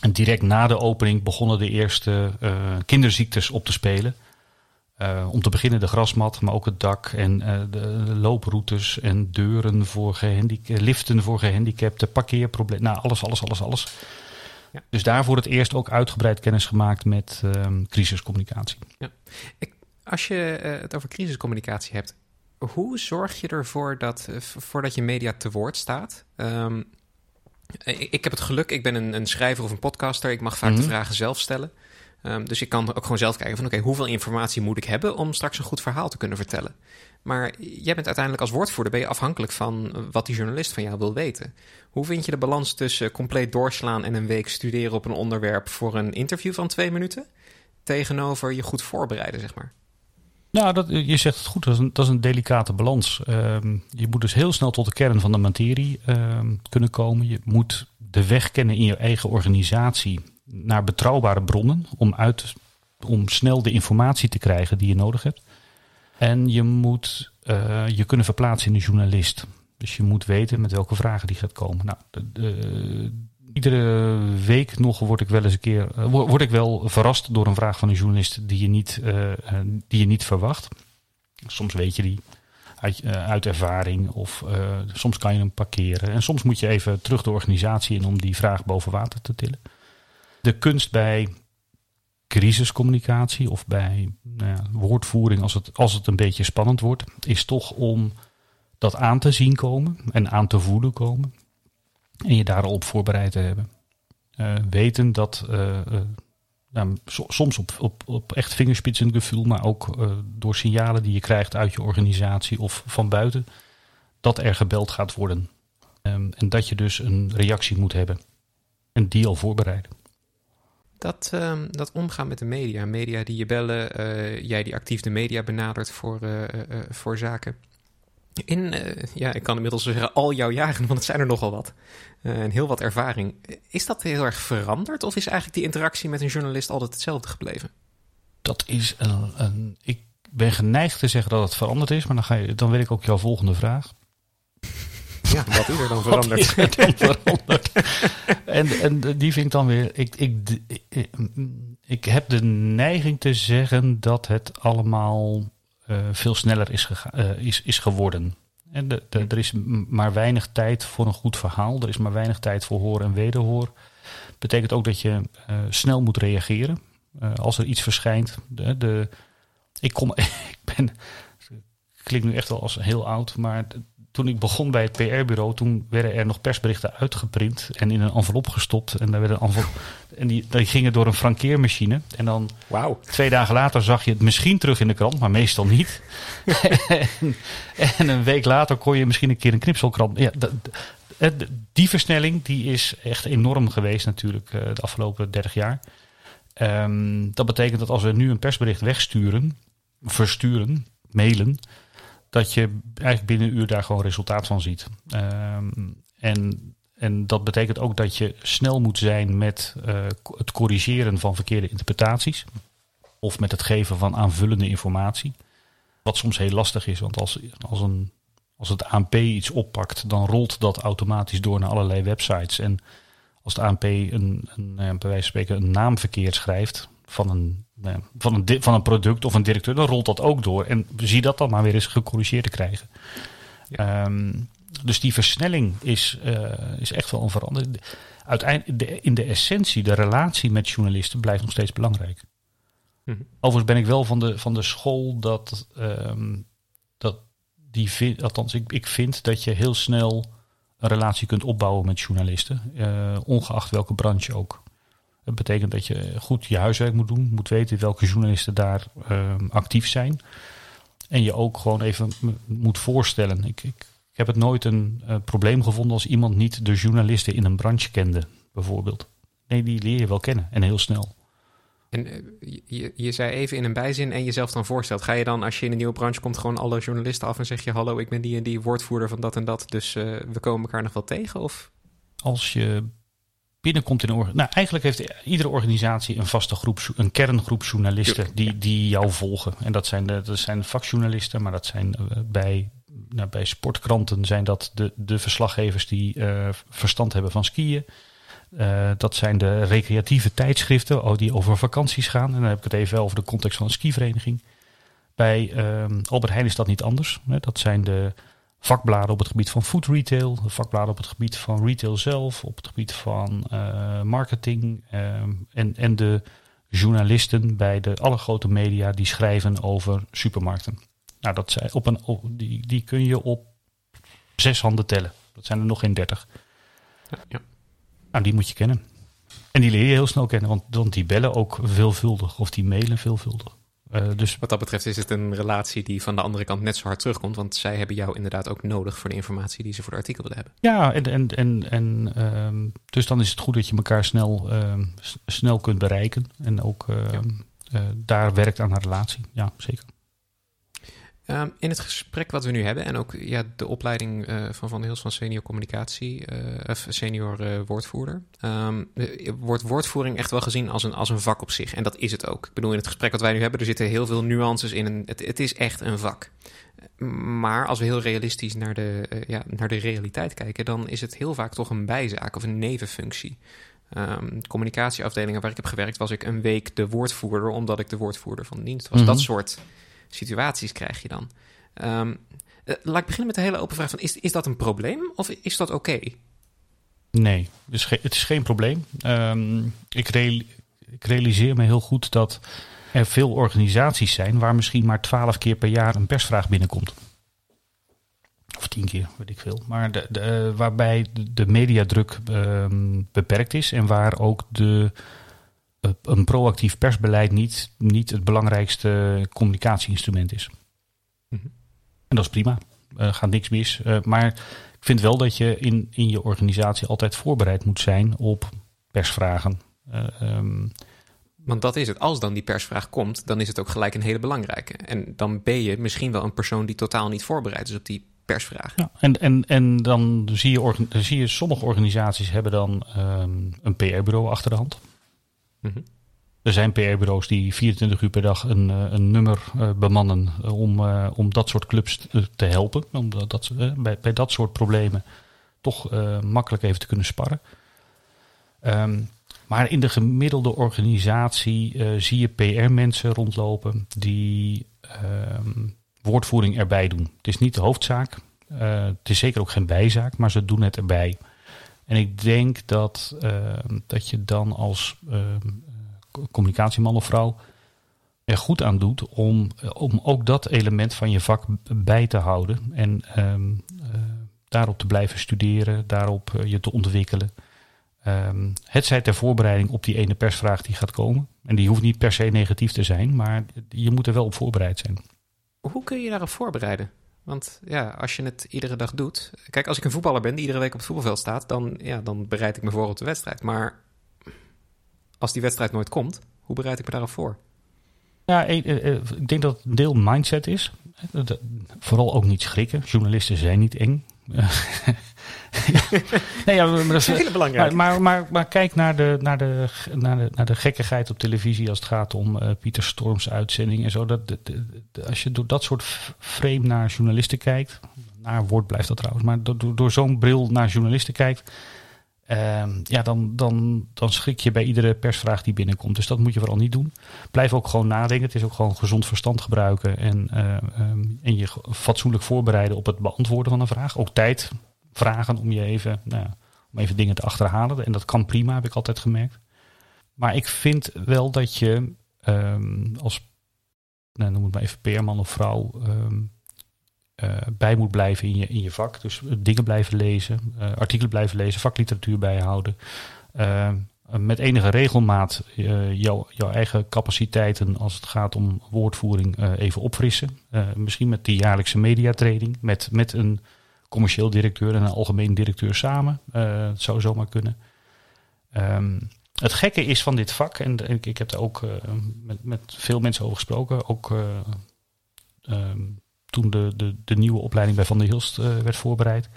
En direct na de opening begonnen de eerste eh, kinderziektes op te spelen. Om te beginnen de grasmat, maar ook het dak en de looproutes en deuren voor gehandicapten, liften voor gehandicapten, parkeerproblemen. Nou, alles, alles, alles, alles. Ja. Dus daar voor het eerst ook uitgebreid kennis gemaakt met um, crisiscommunicatie. Ja. Ik, als je het over crisiscommunicatie hebt, hoe zorg je ervoor dat, voordat je media te woord staat? Um, ik, heb het geluk, ik ben een, een, schrijver of een podcaster. Ik mag vaak de mhm. vragen zelf stellen. Um, dus ik kan ook gewoon zelf kijken van oké, hoeveel informatie moet ik hebben om straks een goed verhaal te kunnen vertellen. Maar jij bent uiteindelijk als woordvoerder ben je afhankelijk van wat die journalist van jou wil weten. Hoe vind je de balans tussen compleet doorslaan en een week studeren op een onderwerp voor een interview van twee minuten? Tegenover je goed voorbereiden, zeg maar. Nou, dat, je zegt het goed. Dat is een, dat is een delicate balans. Ehm, je moet dus heel snel tot de kern van de materie ehm, kunnen komen. Je moet de weg kennen in je eigen organisatie naar betrouwbare bronnen om, uit, om snel de informatie te krijgen die je nodig hebt. En je moet uh, je kunnen verplaatsen in de journalist. Dus je moet weten met welke vragen die gaat komen. Nou, de, iedere week nog word ik wel eens een keer uh, word ik wel verrast door een vraag van een journalist die je niet, uh, die je niet verwacht. Soms weet je die uit, uit ervaring of soms kan je hem parkeren. En soms moet je even terug de organisatie in om die vraag boven water te tillen. De kunst bij crisiscommunicatie of bij nou ja, woordvoering, als het, als het een beetje spannend wordt, is toch om dat aan te zien komen en aan te voelen komen. En je daarop voorbereid te hebben. Uh, weten dat uh, uh, nou, soms op, op, op echt vingerspitsengevoel, maar ook door signalen die je krijgt uit je organisatie of van buiten, dat er gebeld gaat worden. Um, en dat je dus een reactie moet hebben. En die al voorbereiden. Dat, um, dat omgaan met de media, media die je bellen, jij die actief de media benadert voor, voor zaken. In, ja, ik kan inmiddels zeggen al jouw jaren, want het zijn er nogal wat. En heel wat ervaring. Is dat heel erg veranderd of is eigenlijk die interactie met een journalist altijd hetzelfde gebleven? Dat is een, een ik ben geneigd te zeggen dat het veranderd is, maar dan, ga je, dan weet ik ook jouw volgende vraag. Ja, wat is er dan [laughs] veranderd? dan veranderd? [laughs] en, en die vind ik dan weer. Ik, ik, ik, ik heb de neiging te zeggen dat het allemaal uh, veel sneller is, uh, is, is geworden. En de, de, er is maar weinig tijd voor een goed verhaal. Er is maar weinig tijd voor hoor en wederhoor. Betekent ook dat je uh, snel moet reageren als er iets verschijnt. De, de, ik, kom, [laughs] ik ben, klinkt nu echt wel als heel oud, maar toen ik begon bij het PR-bureau, toen werden er nog persberichten uitgeprint en in een envelop gestopt. En, daar werden envelop, en die, die gingen door een frankeermachine. En dan wow. twee dagen later zag je het misschien terug in de krant, maar meestal niet. [laughs] en, en, een week later kon je misschien een keer een knipselkrant. Ja, die versnelling die is echt enorm geweest natuurlijk eh, de afgelopen 30 jaar. Um, dat betekent dat als we nu een persbericht wegsturen, versturen, mailen dat je eigenlijk binnen een uur daar gewoon resultaat van ziet. Ehm, en, en dat betekent ook dat je snel moet zijn met uh, het corrigeren van verkeerde interpretaties. Of met het geven van aanvullende informatie. Wat soms heel lastig is, want als, als, een, als het ANP iets oppakt, dan rolt dat automatisch door naar allerlei websites. En als het ANP een, een, bij wijze van spreken een naam verkeerd schrijft van een van, een, van een product of een directeur, dan rolt dat ook door. En zie dat dan maar weer eens gecorrigeerd te krijgen. Ehm, dus die versnelling is, uh, is echt wel onveranderd. Uiteindelijk, in de essentie, de relatie met journalisten blijft nog steeds belangrijk. Mhm. Overigens ben ik wel van de, van de school dat, um, dat die, althans, ik, ik vind dat je heel snel een relatie kunt opbouwen met journalisten, uh, ongeacht welke branche ook. Dat betekent dat je goed je huiswerk moet doen, moet weten welke journalisten daar ehm, actief zijn. En je ook gewoon even moet voorstellen. Ik, ik, ik heb het nooit een uh, probleem gevonden als iemand niet de journalisten in een branche kende, bijvoorbeeld. Nee, die leer je wel kennen en heel snel. En uh, je, je zei even in een bijzin en jezelf dan voorstelt. Ga je dan als je in een nieuwe branche komt gewoon alle journalisten af en zeg je... hallo, ik ben die en die woordvoerder van dat en dat, dus uh, we komen elkaar nog wel tegen? Of? Als je binnenkomt in een organisatie. Nou, eigenlijk heeft iedere organisatie een vaste groep, een kerngroep journalisten die, die jou volgen. En dat zijn, de, dat zijn vakjournalisten, maar dat zijn uh, bij, nou, bij sportkranten zijn dat de, de verslaggevers die uh, verstand hebben van skiën. Uh, dat zijn de recreatieve tijdschriften oh, die over vakanties gaan. En dan heb ik het even over de context van een skivereniging. Bij ehm, Albert Heijn is dat niet anders. Dat zijn de vakbladen op het gebied van food retail, de vakbladen op het gebied van retail zelf, op het gebied van uh, marketing ehm, en, en de journalisten bij de alle grote media die schrijven over supermarkten. Nou, dat zijn op een, op, die, die kun je op zes handen tellen. Dat zijn er nog geen dertig. Ja. Nou, die moet je kennen. En die leer je heel snel kennen, want, want die bellen ook veelvuldig of die mailen veelvuldig. Uh, dus... Wat dat betreft is het een relatie die van de andere kant net zo hard terugkomt. Want zij hebben jou inderdaad ook nodig voor de informatie die ze voor het artikel willen hebben. Ja, en, en, en, en uh, dus dan is het goed dat je elkaar snel, uh, snel kunt bereiken. En ook ja. Eh, daar werkt aan een relatie. Ja, zeker. Um, in het gesprek wat we nu hebben en ook ja, de opleiding uh, van Van Hils van senior communicatie, uh, of senior uh, woordvoerder, um, wordt woordvoering echt wel gezien als een, als een vak op zich. En dat is het ook. Ik bedoel, in het gesprek wat wij nu hebben, er zitten heel veel nuances in. Een, het, het is echt een vak. Maar als we heel realistisch naar de, ja, naar de realiteit kijken, dan is het heel vaak toch een bijzaak of een nevenfunctie. Um, communicatieafdelingen waar ik heb gewerkt, was ik een week de woordvoerder, omdat ik de woordvoerder van dienst was. Mm -hmm. Dat soort situaties krijg je dan. Um, uh, laat ik beginnen met de hele open vraag van, is, is dat een probleem of is dat oké? Nee, het is, het is geen probleem. Um, ik, ik realiseer me heel goed dat er veel organisaties zijn waar misschien maar twaalf keer per jaar een persvraag binnenkomt. Of tien keer, weet ik veel. Maar de, de, waarbij de mediadruk um, beperkt is en waar ook de, een proactief persbeleid niet, niet het belangrijkste communicatieinstrument is. Mm -hmm. En dat is prima. Uh, gaat niks mis. Uh, maar ik vind wel dat je in, in je organisatie altijd voorbereid moet zijn op persvragen. Uh, um, want dat is het. Als dan die persvraag komt, dan is het ook gelijk een hele belangrijke. En dan ben je misschien wel een persoon die totaal niet voorbereid is op die persvraag. Ja, en, en, en dan zie je, zie je sommige organisaties hebben dan um, een PR-bureau achter de hand. -hmm. Er zijn PR-bureaus die 24 uur per dag een, een nummer uh, bemannen om, uh, om dat soort clubs te helpen. Om dat, uh, bij, bij dat soort problemen toch makkelijk even te kunnen sparren. Um, maar in de gemiddelde organisatie zie je PR-mensen rondlopen die um, woordvoering erbij doen. Het is niet de hoofdzaak. het is zeker ook geen bijzaak, maar ze doen het erbij. En ik denk dat, dat je dan als communicatieman of vrouw er goed aan doet om, om ook dat element van je vak bij te houden. En um, uh, daarop te blijven studeren, daarop je te ontwikkelen. Um, het zij ter voorbereiding op die ene persvraag die gaat komen. En die hoeft niet per se negatief te zijn, maar je moet er wel op voorbereid zijn. Hoe kun je daarop voorbereiden? Want ja, als je het iedere dag doet. Kijk, als ik een voetballer ben die iedere week op het voetbalveld staat, dan, ja, dan bereid ik me voor op de wedstrijd. Maar als die wedstrijd nooit komt, hoe bereid ik me daarop voor? Ja, ik, ik denk dat het een deel mindset is. Vooral ook niet schrikken. Journalisten zijn niet eng. [laughs] nee, ja, maar dat is heel belangrijk. Maar, maar, kijk naar de, naar, de, naar, de, naar de gekkigheid op televisie als het gaat om uh, Pieter Storms uitzending en zo. Dat, de, de, de, als je door dat soort frame naar journalisten kijkt, naar woord blijft dat trouwens, maar door, door zo'n bril naar journalisten kijkt, Uh, ja, dan, dan, dan schrik je bij iedere persvraag die binnenkomt. Dus dat moet je vooral niet doen. Blijf ook gewoon nadenken. Het is ook gewoon gezond verstand gebruiken. En, uh, en je fatsoenlijk voorbereiden op het beantwoorden van een vraag. Ook tijd vragen om je even, nou, om even dingen te achterhalen. En dat kan prima, heb ik altijd gemerkt. Maar ik vind wel dat je um, als, nou, noem het maar even PR-man of vrouw... Uh, bij moet blijven in je, in je vak. Dus dingen blijven lezen, uh, artikelen blijven lezen, vakliteratuur bijhouden. Met enige regelmaat jouw, jouw eigen capaciteiten als het gaat om woordvoering even opfrissen. misschien met die jaarlijkse mediatraining, met, met een commercieel directeur en een algemeen directeur samen. dat zou zomaar kunnen. Um, het gekke is van dit vak, en ik, ik heb daar ook met, met veel mensen over gesproken, ook um, toen de, de, de nieuwe opleiding bij Van der Hilst uh, werd voorbereid.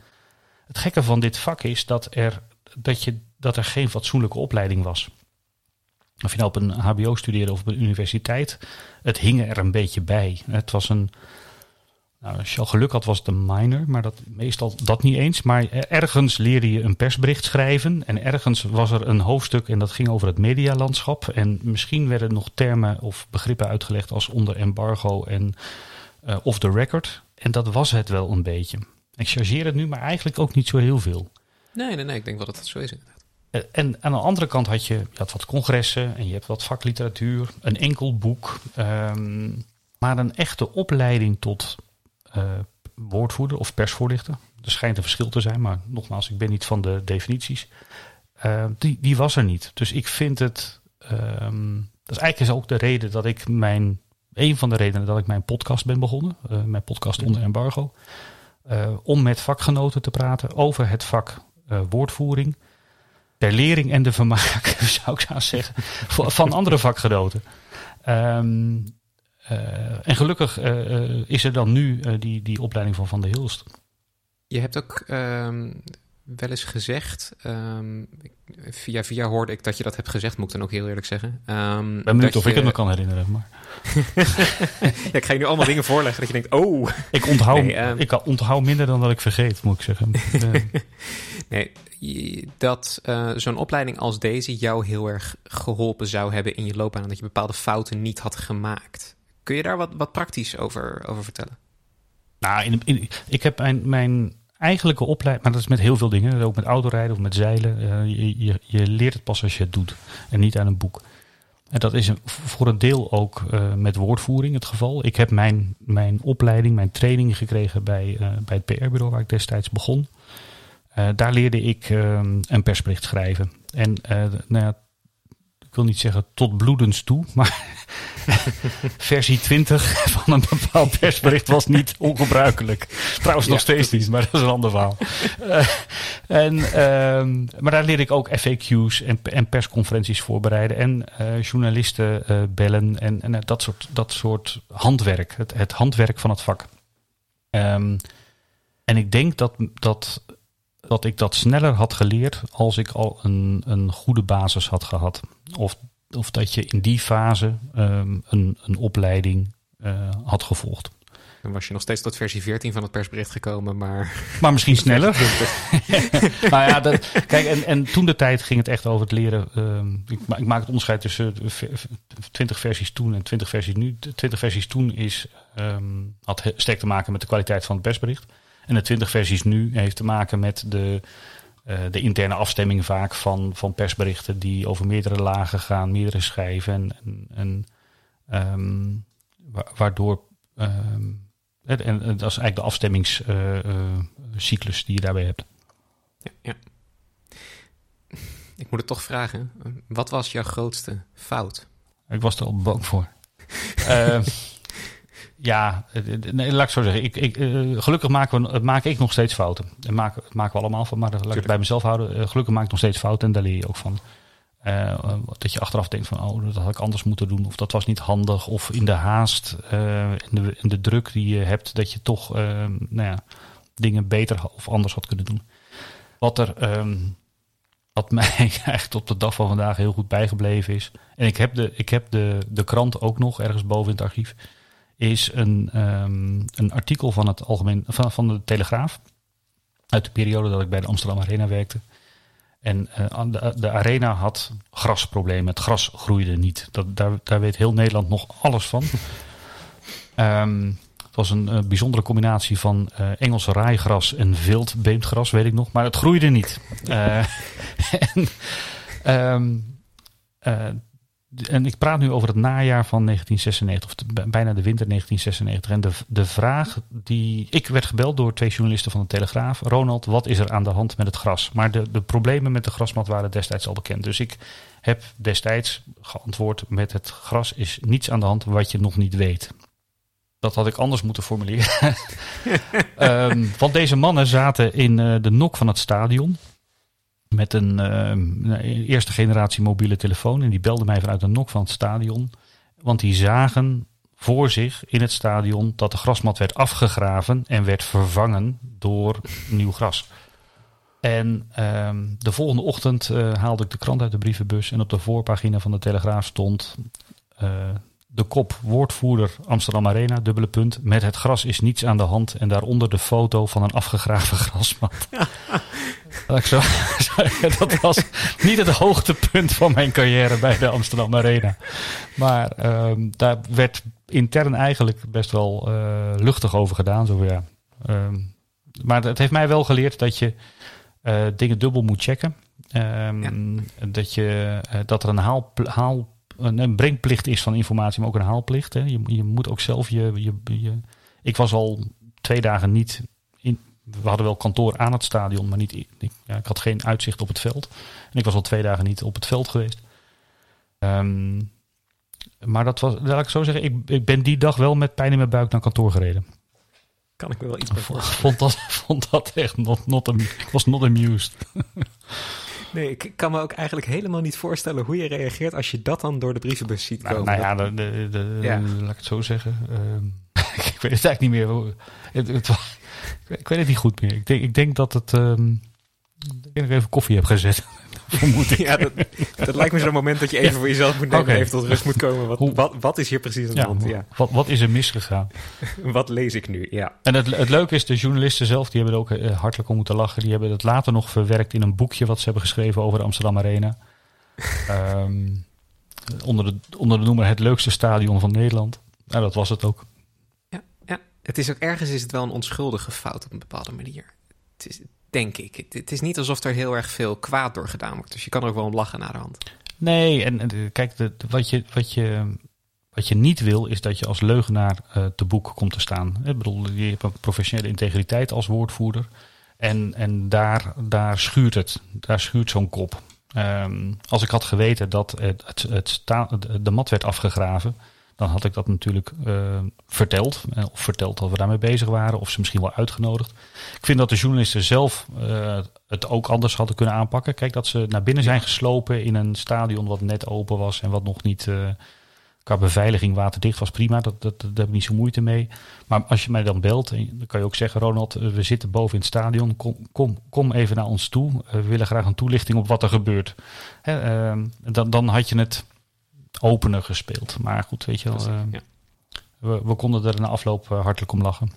Het gekke van dit vak is dat er, dat je, dat er geen fatsoenlijke opleiding was. Of je nou op een HBO studeerde of op een universiteit, het hing er een beetje bij. Het was een, Nou, als je al geluk had, was het een minor, maar dat, meestal dat niet eens. Maar ergens leerde je een persbericht schrijven. En ergens was er een hoofdstuk en dat ging over het medialandschap. En misschien werden nog termen of begrippen uitgelegd als onder embargo en uh, off the record. En dat was het wel een beetje. Ik chargeer het nu, maar eigenlijk ook niet zo heel veel. Nee, nee, nee. Ik denk wel dat het zo is inderdaad. Eh, en aan de andere kant had je, je had wat congressen en je hebt wat vakliteratuur, een enkel boek. Um, maar een echte opleiding tot uh, woordvoerder of persvoorlichter. Er schijnt een verschil te zijn, maar nogmaals, ik ben niet van de definities. Uh, die, die was er niet. Dus ik vind het. Um, dat is eigenlijk is ook de reden dat ik mijn. Een van de redenen dat ik mijn podcast ben begonnen. Uh, mijn podcast onder embargo. om met vakgenoten te praten over het vak woordvoering. Ter lering en de vermaak, [laughs] zou ik zo zeggen. van andere vakgenoten. Um, uh, en gelukkig is er dan nu die, die opleiding van Van der Hilst. Je hebt ook um, wel eens gezegd, um, via via hoorde ik dat je dat hebt gezegd, moet ik dan ook heel eerlijk zeggen. Um, ben benieuwd of je... ik het me kan herinneren. Maar. [laughs] ja, ik ga je nu allemaal dingen voorleggen dat je denkt, oh. Ik onthoud, nee, ik onthoud minder dan dat ik vergeet, moet ik zeggen. [laughs] nee, dat uh, zo'n opleiding als deze jou heel erg geholpen zou hebben in je loopbaan. Dat je bepaalde fouten niet had gemaakt. Kun je daar wat, wat praktisch over, over vertellen? Nou, in, in, ik heb mijn, mijn eigenlijke opleiding, maar dat is met heel veel dingen, ook met autorijden of met zeilen. Uh, je, je, leert het pas als je het doet en niet aan een boek. En dat is voor een deel ook uh, met woordvoering het geval. Ik heb mijn, mijn opleiding, mijn training gekregen bij, uh, bij het PR-bureau waar ik destijds begon. daar leerde ik een persbericht schrijven. En nou ja, ik wil niet zeggen tot bloedens toe, maar [laughs] versie 20 van een bepaald persbericht was niet ongebruikelijk. Trouwens nog steeds niet, maar dat is een ander verhaal. Uh, en, uh, maar daar leer ik ook FAQ's en, en persconferenties voorbereiden en uh, journalisten uh, bellen en, en dat, soort, dat soort handwerk, het, het handwerk van het vak. Um, en ik denk dat, dat dat ik dat sneller had geleerd als ik al een, een goede basis had gehad. Of, of dat je in die fase um, een, een opleiding uh, had gevolgd. Dan was je nog steeds tot versie 14 van het persbericht gekomen, maar... [laughs] Maar misschien sneller. [laughs] [laughs] nou ja, dat, kijk, en, en toen de tijd ging het echt over het leren. Uh, ik, ik, maak het onderscheid tussen 20 versies toen en 20 versies nu. De 20 versies toen is, um, had sterk te maken met de kwaliteit van het persbericht. En de 20 versies nu heeft te maken met de, uh, de interne afstemming vaak van, van persberichten die over meerdere lagen gaan, meerdere schijven. En, en, en um, waardoor. Um, en, en, dat is eigenlijk de afstemmingscyclus uh, uh, die je daarbij hebt. Ja, ja. Ik moet het toch vragen. Wat was jouw grootste fout? Ik was er al bang voor. [laughs] Ja, nee, laat ik zo zeggen. Ik, ik, uh, gelukkig maken we, maak ik nog steeds fouten. En maken, maken we allemaal van, maar laat ik het bij mezelf houden. Uh, gelukkig maak ik nog steeds fouten en daar leer je ook van. Uh, dat je achteraf denkt van, oh, dat had ik anders moeten doen. Of dat was niet handig. Of in de haast, in, de, in de druk die je hebt, dat je toch nou ja, dingen beter of anders had kunnen doen. Wat er, um, wat [laughs] mij eigenlijk tot de dag van vandaag heel goed bijgebleven is. En ik heb de, ik heb de, de krant ook nog ergens boven in het archief is een, um, een artikel van, het algemeen, van, van de Telegraaf. Uit de periode dat ik bij de Amsterdam Arena werkte. En uh, de, de, arena had grasproblemen. Het gras groeide niet. Dat, daar, daar weet heel Nederland nog alles van. um, [laughs] het was een, een, bijzondere combinatie van uh, Engelse raaigras en wild beemdgras, weet ik nog. Maar het groeide niet. [laughs] [laughs] En, um, en ik praat nu over het najaar van 1996, of bijna de winter 1996. En de, de vraag die. Ik werd gebeld door twee journalisten van de Telegraaf. Ronald, wat is er aan de hand met het gras? Maar de, de problemen met de grasmat waren destijds al bekend. Dus ik heb destijds geantwoord: met het gras is niets aan de hand wat je nog niet weet. Dat had ik anders moeten formuleren. um, [laughs] want deze mannen zaten in uh, de nok van het stadion met een uh, eerste generatie mobiele telefoon. En die belde mij vanuit een nok van het stadion. Want die zagen voor zich in het stadion dat de grasmat werd afgegraven en werd vervangen door nieuw gras. En uh, de volgende ochtend uh, haalde ik de krant uit de brievenbus en op de voorpagina van de Telegraaf stond uh, de kop woordvoerder Amsterdam Arena, dubbele punt. Met het gras is niets aan de hand. En daaronder de foto van een afgegraven [laughs] grasmat. [laughs] Dat, ik zo, [laughs] dat was niet het hoogtepunt van mijn carrière bij de Amsterdam Arena. Maar ehm, daar werd intern eigenlijk best wel eh, luchtig over gedaan. Zo, ja. Ehm, maar het heeft mij wel geleerd dat je eh, dingen dubbel moet checken. Ehm, dat, je, eh, dat er een haal, haal een, brengplicht is van informatie, maar ook een haalplicht. Hè. Je, je moet ook zelf je, je, je, Ik was al twee dagen niet. We hadden wel kantoor aan het stadion, maar niet. Ik, ja, ik had geen uitzicht op het veld. En ik was al twee dagen niet op het veld geweest. Um, maar dat was, laat ik zo zeggen, ik, ik ben die dag wel met pijn in mijn buik naar kantoor gereden. Kan ik me wel iets bij voorstellen. Vond dat, [laughs] vond dat echt not, not, ik was not amused. [laughs] Nee, ik kan me ook eigenlijk helemaal niet voorstellen hoe je reageert als je dat dan door de brievenbus ziet nou, komen. Nou, ja, de, de, de, ja, laat ik het zo zeggen. Uh, [laughs] ik weet het eigenlijk niet meer. Het, het, ik weet het niet goed meer. Ik denk, ik denk dat het. Um, ik denk even koffie heb gezet. [laughs] Vermoed ik. Ja, dat, dat, lijkt me zo'n moment dat je even voor jezelf moet. Okay. Even tot rust moet komen. Wat, wat, wat is hier precies aan de hand? Ja. Wat, wat is er misgegaan? [laughs] wat lees ik nu? Ja. En het, het leuke is, de journalisten zelf, die hebben er ook uh, hartelijk om moeten lachen. Die hebben het later nog verwerkt in een boekje wat ze hebben geschreven over de Amsterdam Arena. um, onder, de, onder de noemer Het leukste stadion van Nederland. Nou, dat was het ook. Het is ook ergens is het wel een onschuldige fout op een bepaalde manier. Het is, Denk ik. Het, is niet alsof er heel erg veel kwaad door gedaan wordt. Dus je kan er ook wel om lachen naar de hand. Nee, en, en kijk, wat, je, wat, je, wat je niet wil, is dat je als leugenaar uh, te boek komt te staan. Ik bedoel, je hebt een professionele integriteit als woordvoerder. En, en daar, daar schuurt het. Daar schuurt zo'n kop. Um, als ik had geweten dat het, het, de mat werd afgegraven, dan had ik dat natuurlijk uh, verteld. Eh, of verteld dat we daarmee bezig waren. Of ze misschien wel uitgenodigd. Ik vind dat de journalisten zelf uh, het ook anders hadden kunnen aanpakken. Kijk, dat ze naar binnen zijn geslopen in een stadion wat net open was. En wat nog niet qua beveiliging waterdicht was. Prima, dat, dat, daar heb ik niet zo moeite mee. Maar als je mij dan belt, dan kan je ook zeggen... Ronald, we zitten boven in het stadion. Kom, kom, even naar ons toe. we willen graag een toelichting op wat er gebeurt. Hè, dan, dan had je het opener gespeeld. Maar goed, weet je wel. Uh, ja. we, we, konden er na afloop uh, hartelijk om lachen.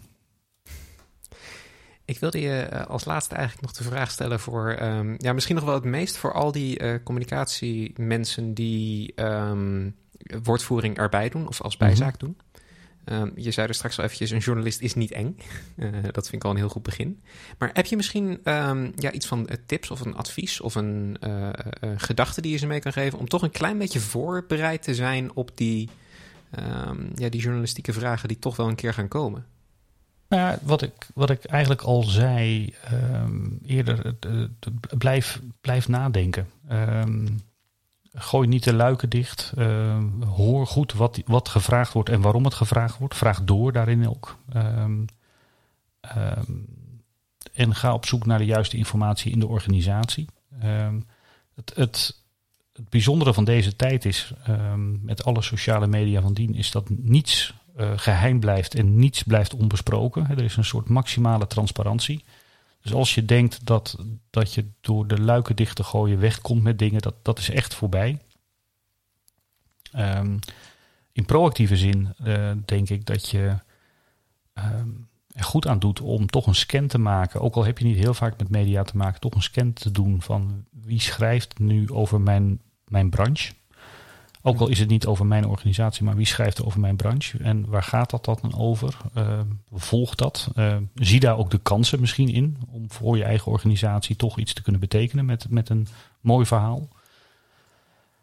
Ik wilde je uh, als laatste eigenlijk nog de vraag stellen voor, um, ja, misschien nog wel het meest voor al die communicatiemensen die um, woordvoering erbij doen of als bijzaak mm -hmm. doen. Um, je zei er straks al eventjes, een journalist is niet eng. Uh, [laughs] dat vind ik al een heel goed begin. Maar heb je misschien um, ja, iets van uh, tips of een advies of een uh, gedachte die je ze mee kan geven... om toch een klein beetje voorbereid te zijn op die, um, ja, die journalistieke vragen die toch wel een keer gaan komen? Nou, wat ik, wat ik eigenlijk al zei eerder, blijf, blijf nadenken gooi niet de luiken dicht. Uh, hoor goed wat, wat gevraagd wordt en waarom het gevraagd wordt. Vraag door daarin ook. Um, um, en ga op zoek naar de juiste informatie in de organisatie. Um, het, het, het bijzondere van deze tijd is, met alle sociale media van dien, is dat niets uh, geheim blijft en niets blijft onbesproken. Er is een soort maximale transparantie. Dus als je denkt dat, dat je door de luiken dicht te gooien wegkomt met dingen, dat, dat is echt voorbij. Um, in proactieve zin uh, denk ik dat je um, er goed aan doet om toch een scan te maken. Ook al heb je niet heel vaak met media te maken, toch een scan te doen van wie schrijft nu over mijn, mijn branche. Ook al is het niet over mijn organisatie, maar wie schrijft er over mijn branche en waar gaat dat dan over? Uh, volg dat. Uh, zie daar ook de kansen misschien in om voor je eigen organisatie toch iets te kunnen betekenen met, met een mooi verhaal.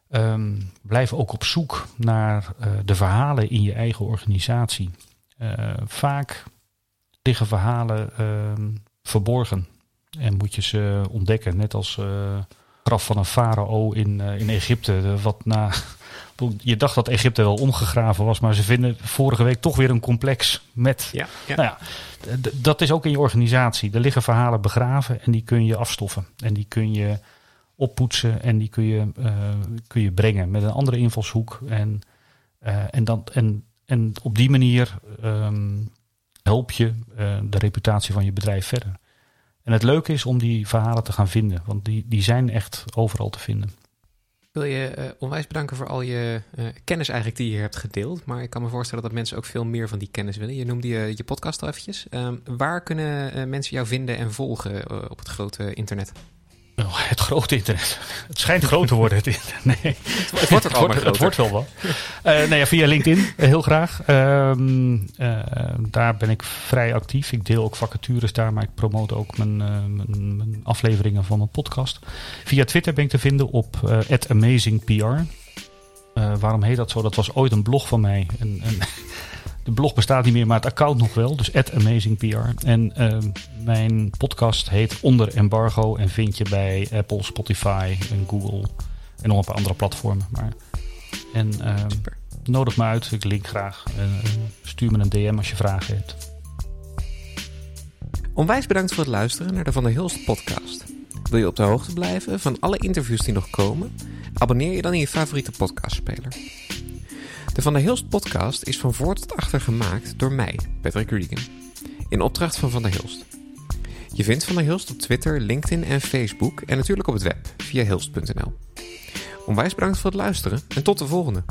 Um, blijf ook op zoek naar uh, de verhalen in je eigen organisatie. vaak liggen verhalen ehm, verborgen en moet je ze ontdekken, net als graf van een farao in, in Egypte, wat na je dacht dat Egypte wel omgegraven was, maar ze vinden vorige week toch weer een complex met. Ja, ja. Nou ja, dat is ook in je organisatie. Er liggen verhalen begraven en die kun je afstoffen. En die kun je oppoetsen en die kun je, uh, kun je brengen met een andere invalshoek. En, uh, en, dan, en, en op die manier um, help je uh, de reputatie van je bedrijf verder. En het leuke is om die verhalen te gaan vinden, want die, die zijn echt overal te vinden. Wil je uh, onwijs bedanken voor al je uh, kennis eigenlijk die je hebt gedeeld. Maar ik kan me voorstellen dat mensen ook veel meer van die kennis willen. Je noemde je, je podcast al eventjes. Um, waar kunnen uh, mensen jou vinden en volgen op het grote internet? Oh, het grote internet. Het schijnt groot te worden, het internet. Nee. Het wordt ook allemaal het, het wordt wel wat. Uh, nee, ja, via LinkedIn, heel graag. Uh, uh, daar ben ik vrij actief. Ik deel ook vacatures daar, maar ik promote ook mijn, mijn, mijn afleveringen van mijn podcast. Via Twitter ben ik te vinden op @amazingpr. waarom heet dat zo? Dat was ooit een blog van mij. En, en de blog bestaat niet meer, maar het account nog wel. Dus AmazingPR. En uh, mijn podcast heet Onder Embargo. En vind je bij Apple, Spotify en Google. En nog een paar andere platformen. Maar, en uh, nodig me uit. Ik link graag. Uh, stuur me een DM als je vragen hebt. Onwijs bedankt voor het luisteren naar de Van der Hilst podcast. Wil je op de hoogte blijven van alle interviews die nog komen? Abonneer je dan in je favoriete podcastspeler. De Van der Hilst podcast is van voor tot achter gemaakt door mij, Patrick Regan, in opdracht van Van der Hilst. Je vindt Van der Hilst op Twitter, LinkedIn en Facebook en natuurlijk op het web via hilst.nl. Onwijs bedankt voor het luisteren en tot de volgende.